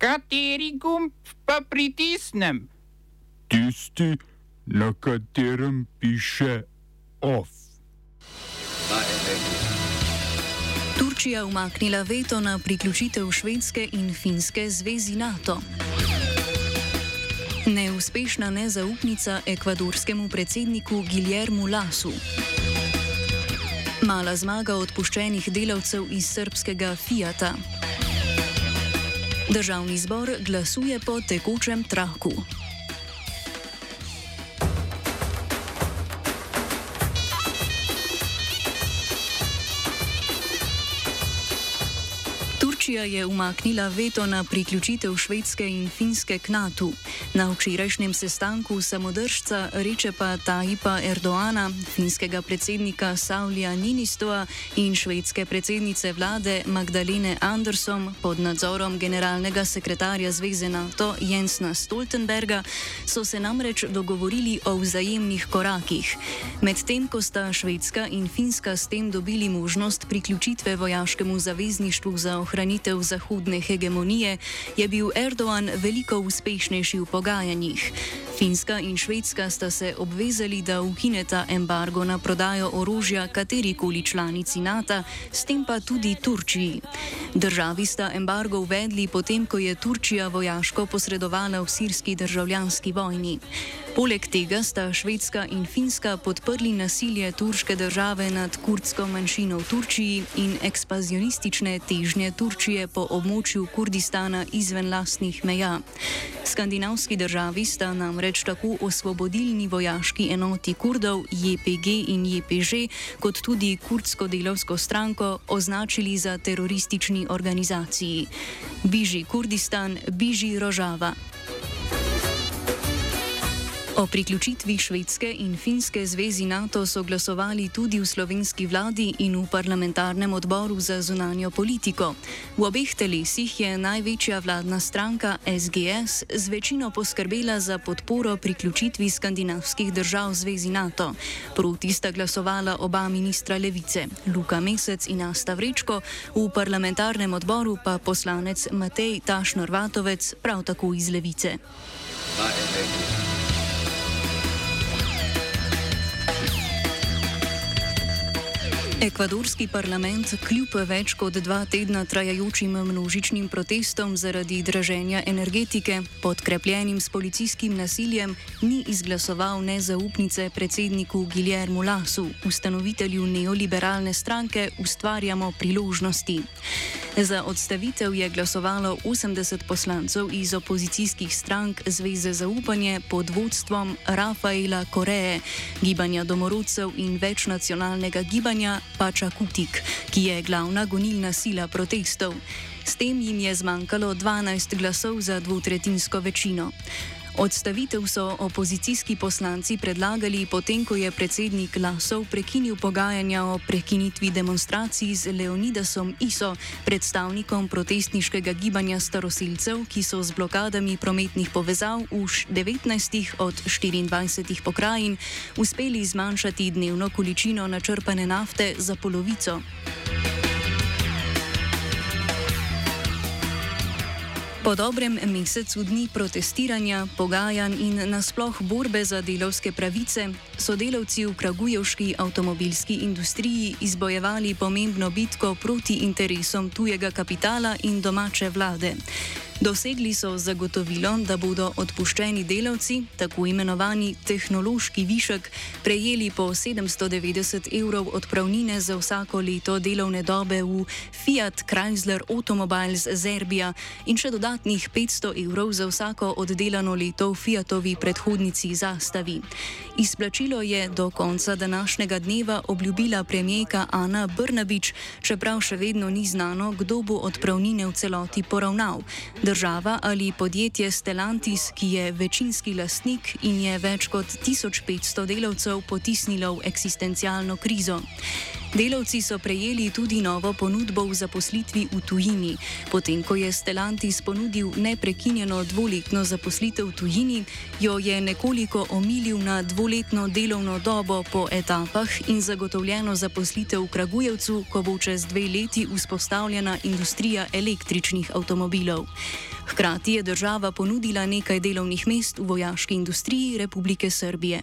Kateri gumb pa pritisnem? Tisti, na katerem piše OF. Turčija umaknila veto na priključitev Švedske in Finske zvezi NATO. Neuspešna nezaupnica ekvadorskemu predsedniku Guillermu Lasu. Mala zmaga odpuščenih delavcev iz srpskega Fiata. Državni zbor glasuje po tekočem traku. Turčija je umaknila veto na priključitev Švedske in Finske k NATO. Na včerajšnjem sestanku samodržca Rečepa Tajipa Erdoana, finskega predsednika Saulija Ninistova in švedske predsednice vlade Magdalene Andersom pod nadzorom generalnega sekretarja Zveze NATO Jensna Stoltenberga so se namreč dogovorili o vzajemnih korakih. Medtem ko sta Švedska in Finska s tem dobili možnost priključitve vojaškemu zavezništvu za ohranitev zahodne hegemonije, je bil Erdoan veliko uspešnejši v pogajanjih. Finska in Švedska sta se obvezali, da ukineta embargo na prodajo orožja katerikoli članici NATO, s tem pa tudi Turčiji. Državi sta embargo uvedli potem, ko je Turčija vojaško posredovala v sirski državljanski vojni. Poleg tega sta Švedska in Finska podprli nasilje turške države nad kurdsko manjšino v Turčiji in ekspanzionistične težnje Turčije po območju Kurdistana izven lastnih meja. Skandinavski državi sta namreč tako osvobodilni vojaški enoti Kurdov JPG in JPŽ, kot tudi kurdsko delovsko stranko označili za teroristični organizaciji. Biži Kurdistan, biži Rožava. O priključitvi Švedske in Finske zvezi NATO so glasovali tudi v slovenski vladi in v parlamentarnem odboru za zunanjo politiko. V obeh telesih je največja vladna stranka SGS z večino poskrbela za podporo priključitvi skandinavskih držav zvezi NATO. Proti sta glasovala oba ministra levice, Luka Mesec in Asta Vrečko, v parlamentarnem odboru pa poslanec Matej Tašnor-Vatovec, prav tako iz levice. Bye, Ekvadorski parlament kljub več kot dva tedna trajajočim množičnim protestom zaradi draženja energetike, podkrepljenim s policijskim nasiljem, ni izglasoval nezaupnice predsedniku Guillermu Lasu, ustanovitelju neoliberalne stranke Ustvarjamo priložnosti. Za odstavitev je glasovalo 80 poslancev iz opozicijskih strank Zveze za upanje pod vodstvom Rafaela Koreje, gibanja domorodcev in večnacionalnega gibanja Pača Kutik, ki je glavna gonilna sila protestov. S tem jim je zmanjkalo 12 glasov za dvotretinsko večino. Odstavitev so opozicijski poslanci predlagali potem, ko je predsednik Lasov prekinil pogajanja o prekinitvi demonstracij z Leonidasom Iso, predstavnikom protestniškega gibanja starosilcev, ki so z blokadami prometnih povezav v 19 od 24 pokrajin uspeli zmanjšati dnevno količino načrpane nafte za polovico. Po dobrem mesecu dni protestiranja, pogajanj in nasploh borbe za delovske pravice so delavci v kragujevški avtomobilski industriji izbojevali pomembno bitko proti interesom tujega kapitala in domače vlade. Dosegli so zagotovilo, da bodo odpuščeni delavci, tako imenovani tehnološki višek, prejeli po 790 evrov odpravnine za vsako leto delovne dobe v Fiat Chrysler Automobiles Zerbija in še dodatnih 500 evrov za vsako oddelano leto v Fiatovi predhodnici zastavi. Izplačilo je do konca današnjega dneva obljubila premijeka Ana Brnabič, čeprav še vedno ni znano, kdo bo odpravnine v celoti poravnal država ali podjetje Stellantis, ki je večinski lastnik in je več kot 1500 delavcev potisnilo v eksistencialno krizo. Delavci so prejeli tudi novo ponudbo v zaposlitvi v tujini. Potem, ko je Stellantis ponudil neprekinjeno dvoletno zaposlitev v tujini, jo je nekoliko omilil na dvoletno delovno dobo po etapah in zagotovljeno zaposlitev v Kragujevcu, ko bo čez dve leti vzpostavljena industrija električnih avtomobilov. Hkrati je država ponudila nekaj delovnih mest v vojaški industriji Republike Srbije.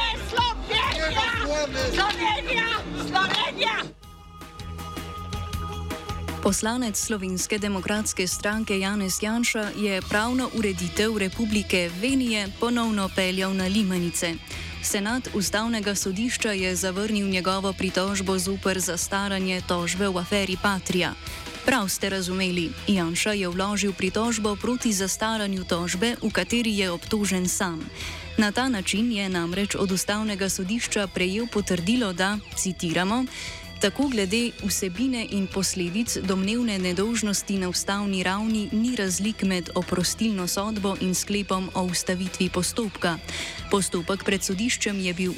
Slovenija, Slovenija. Poslanec Slovenske demokratske stranke Janez Janša je pravno ureditev Republike Venije ponovno peljal na Limanice. Senat ustavnega sodišča je zavrnil njegovo pritožbo zoper zastaranje tožbe v aferi Patria. Prav ste razumeli, Janša je vložil pritožbo proti zastaranju tožbe, v kateri je obtožen sam. Na ta način je namreč od ustavnega sodišča prejel potrdilo, da, citiramo, Tako glede vsebine in posledic domnevne nedolžnosti na ustavni ravni ni razlik med oprostilno sodbo in sklepom o ustavitvi postopka. Postopek pred sodiščem je bil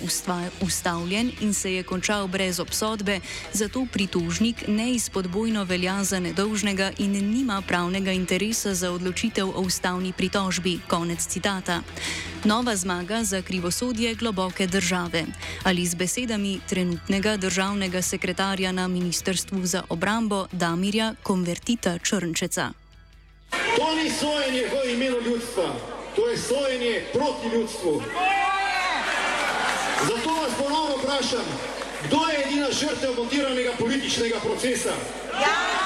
ustavljen in se je končal brez obsodbe, zato pritožnik neizpodbojno velja za nedolžnega in nima pravnega interesa za odločitev o ustavni pritožbi. Konec citata. Nova zmaga za krivosodje globoke države. Ali z besedami trenutnega državnega sekretarja na Ministrstvu za obrambo Damirja Konvertita Črnčeca. To ni sojenje v imenu ljudstva, to je sojenje proti ljudstvu. Zato vas ponovno vprašam, kdo je edina žrtev montiranega političnega procesa? Ja!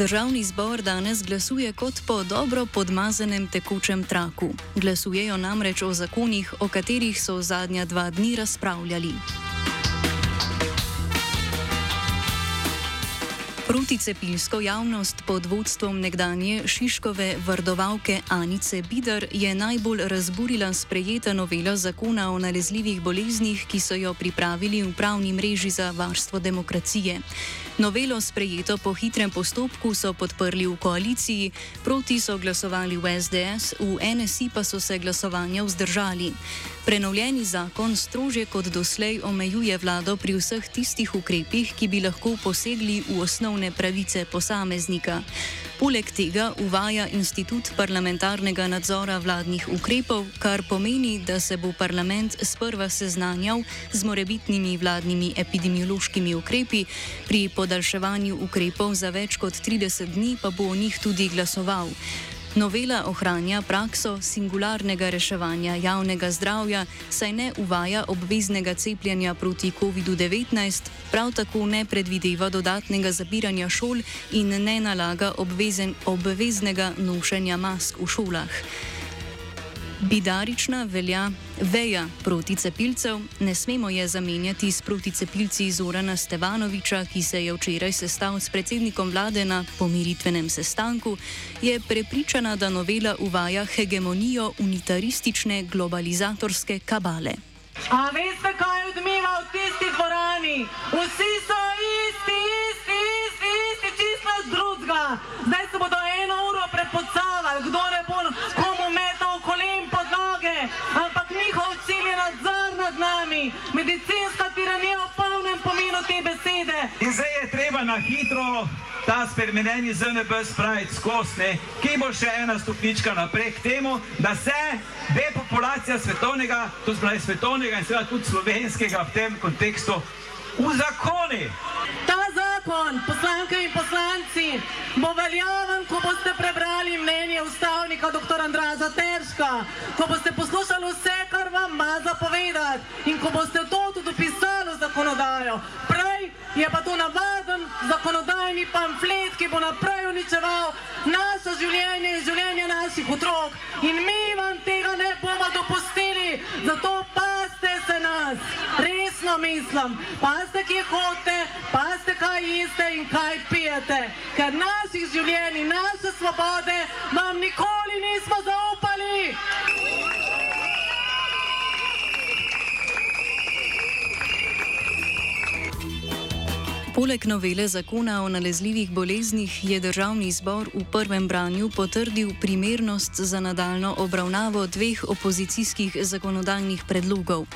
Državni zbor danes glasuje kot po dobro podmazanem tekočem traku. Glasujejo namreč o zakonih, o katerih so zadnja dva dni razpravljali. Proticepilsko javnost pod vodstvom nekdanje Šiškove vrdovalke Anice Bidar je najbolj razburila sprejeta novela zakona o nalezljivih boleznih, ki so jo pripravili v pravni mreži za varstvo demokracije. Novelo sprejeto po hitrem postopku so podprli v koaliciji, proti so glasovali v SDS, v NSI pa so se glasovanja vzdržali. Prenovljeni zakon strože kot doslej omejuje vlado pri vseh tistih ukrepih, ki bi lahko posegli v osnovne pravice posameznika. Poleg tega uvaja institut parlamentarnega nadzora vladnih ukrepov, kar pomeni, da se bo parlament sprva seznanjal z morebitnimi vladnimi epidemiološkimi ukrepi, pri podaljševanju ukrepov za več kot 30 dni pa bo o njih tudi glasoval. Novela ohranja prakso singularnega reševanja javnega zdravja, saj ne uvaja obveznega cepljenja proti COVID-19, prav tako ne predvideva dodatnega zapiranja šol in ne nalaga obvezen, obveznega nošenja mask v šolah. Bidarična velja veja proti cepilcev, ne smemo je zamenjati s proticepilci Zorana Stevanoviča, ki se je včeraj sestal s predsednikom vlade na pomiritvenem sestanku, je prepričana, da novela uvaja hegemonijo unitaristične globalizatorske kabale. A veste, kaj odmeva v tisti dvorani? Vsi so isti, isti, isti, isti, čisto drugega. Zdaj se bodo eno uro prepocavali, kdo ne bo na hitro ta spremenjeni ZNB spraviti skozi, ki bo še ena stopnička naprej k temu, da se depopulacija svetovnega, to spravi svetovnega in seveda tudi slovenskega v tem kontekstu, v zakoni. Ta zakon, poslanke in poslanci, bo veljaven, ko boste prebrali mnenje ustavnika dr. Andraza Terška, ko boste poslušali vse, kar vam ima zapovedati in ko boste to tudi pisali v zakonodajo. Prej je pa to navaden zakonodajni pamflet, ki bo naprej uničeval naše življenje in življenje naših otrok. In mi vam tega ne bomo dopustili, zato pa resno mislim, pazite, kje hodite, pazite, kaj jeste in kaj pijete, ker naših življenj in naše svobode vam nikoli nismo zaupali. Poleg novele zakona o nalezljivih boleznih je državni zbor v prvem branju potrdil primernost za nadaljno obravnavo dveh opozicijskih zakonodajnih predlogov.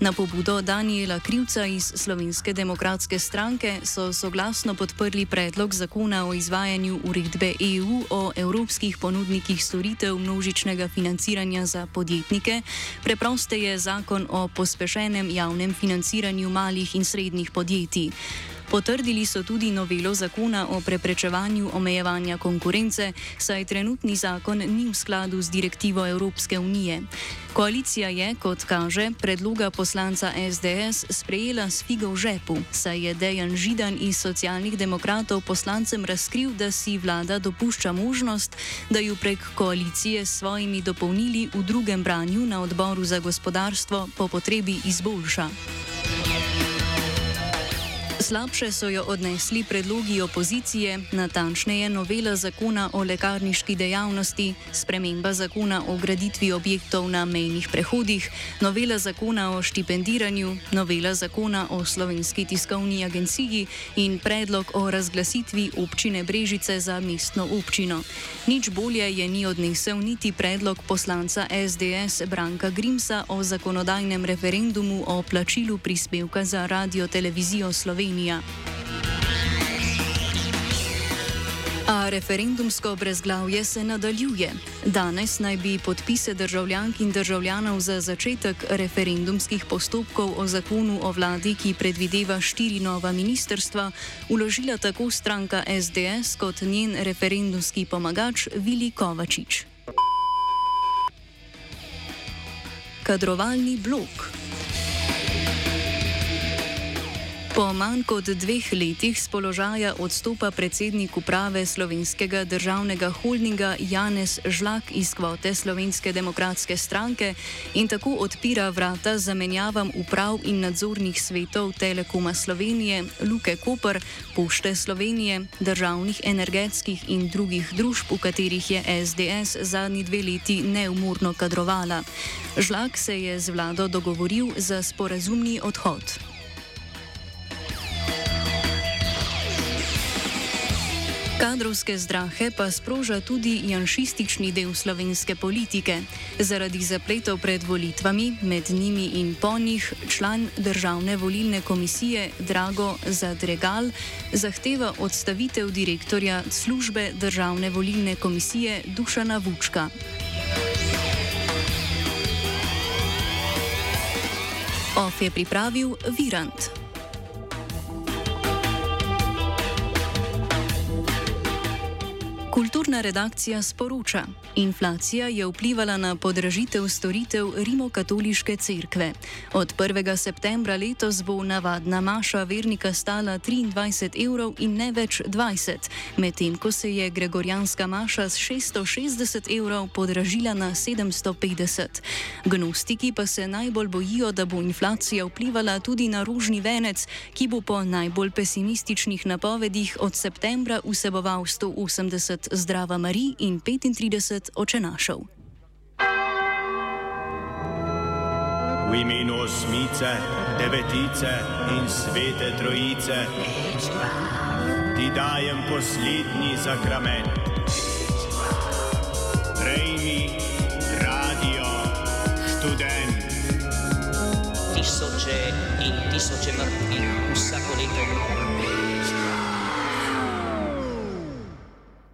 Na pobudo Daniela Krivca iz Slovenske demokratske stranke so soglasno podprli predlog zakona o izvajanju uredbe EU o evropskih ponudnikih storitev množičnega financiranja za podjetnike, preprosteje zakon o pospešenem javnem financiranju malih in srednjih podjetij. Potrdili so tudi novelo zakona o preprečevanju omejevanja konkurence, saj trenutni zakon ni v skladu z direktivo Evropske unije. Koalicija je, kot kaže, predloga poslanca SDS sprejela s figo v žepu, saj je Dejan Židan iz socialnih demokratov poslancem razkril, da si vlada dopušča možnost, da ju prek koalicije s svojimi dopolnili v drugem branju na odboru za gospodarstvo po potrebi izboljša. Slabše so jo odnesli predlogi opozicije, natančneje novela zakona o lekarniški dejavnosti, sprememba zakona o graditvi objektov na mejnih prehodih, novela zakona o štipendiranju, novela zakona o slovenski tiskovni agenciji in predlog o razglasitvi občine Brežice za mestno občino. Nič bolje je ni odnesel niti predlog poslanca SDS Branka Grimsa o zakonodajnem referendumu o plačilu prispevka za radio televizijo Slovenije. Slovenija. A referendumsko brezglavje se nadaljuje. Danes naj bi podpise državljank in državljanov za začetek referendumskih postopkov o zakonu o vladi, ki predvideva štiri nova ministerstva, uložila tako stranka SDS kot njen referendumski pomagač Vili Kovačič. Kadrovalni blok. Po manj kot dveh letih z položaja odstopa predsednik uprave slovenskega državnega holdinga Janez Žlak iz kvote Slovenske demokratske stranke in tako odpira vrata zamenjavam uprav in nadzornih svetov Telekoma Slovenije, Luke Koper, Pošte Slovenije, državnih energetskih in drugih družb, v katerih je SDS zadnji dve leti neumorno kadrovala. Žlak se je z vlado dogovoril za sporazumni odhod. Kadrovske zdrahe pa sproža tudi janšistični del slovenske politike. Zaradi zapletov pred volitvami, med njimi in po njih, član državne volilne komisije Drago Zadregal zahteva odstavitev direktorja službe državne volilne komisije Dušana Vučka. OF je pripravil Virant. Kulturna redakcija sporoča: Inflacija je vplivala na podražitev storitev Rimokatoliške cerkve. Od 1. septembra letos bo navadna maša vernika stala 23 evrov in ne več 20, medtem ko se je gregorijanska maša z 660 evrov podražila na 750. Gnostiki pa se najbolj bojijo, da bo inflacija vplivala tudi na rožni venec, ki bo po najbolj pesimističnih napovedih od septembra vseboval 180 Zdrava Marij in 35 očenašev. V imenu osmice, devetice in svete trojice ti dajem poslednji zakrament. Prejmi radio študent. Tisoče in tisoče mrtvih vsako leto.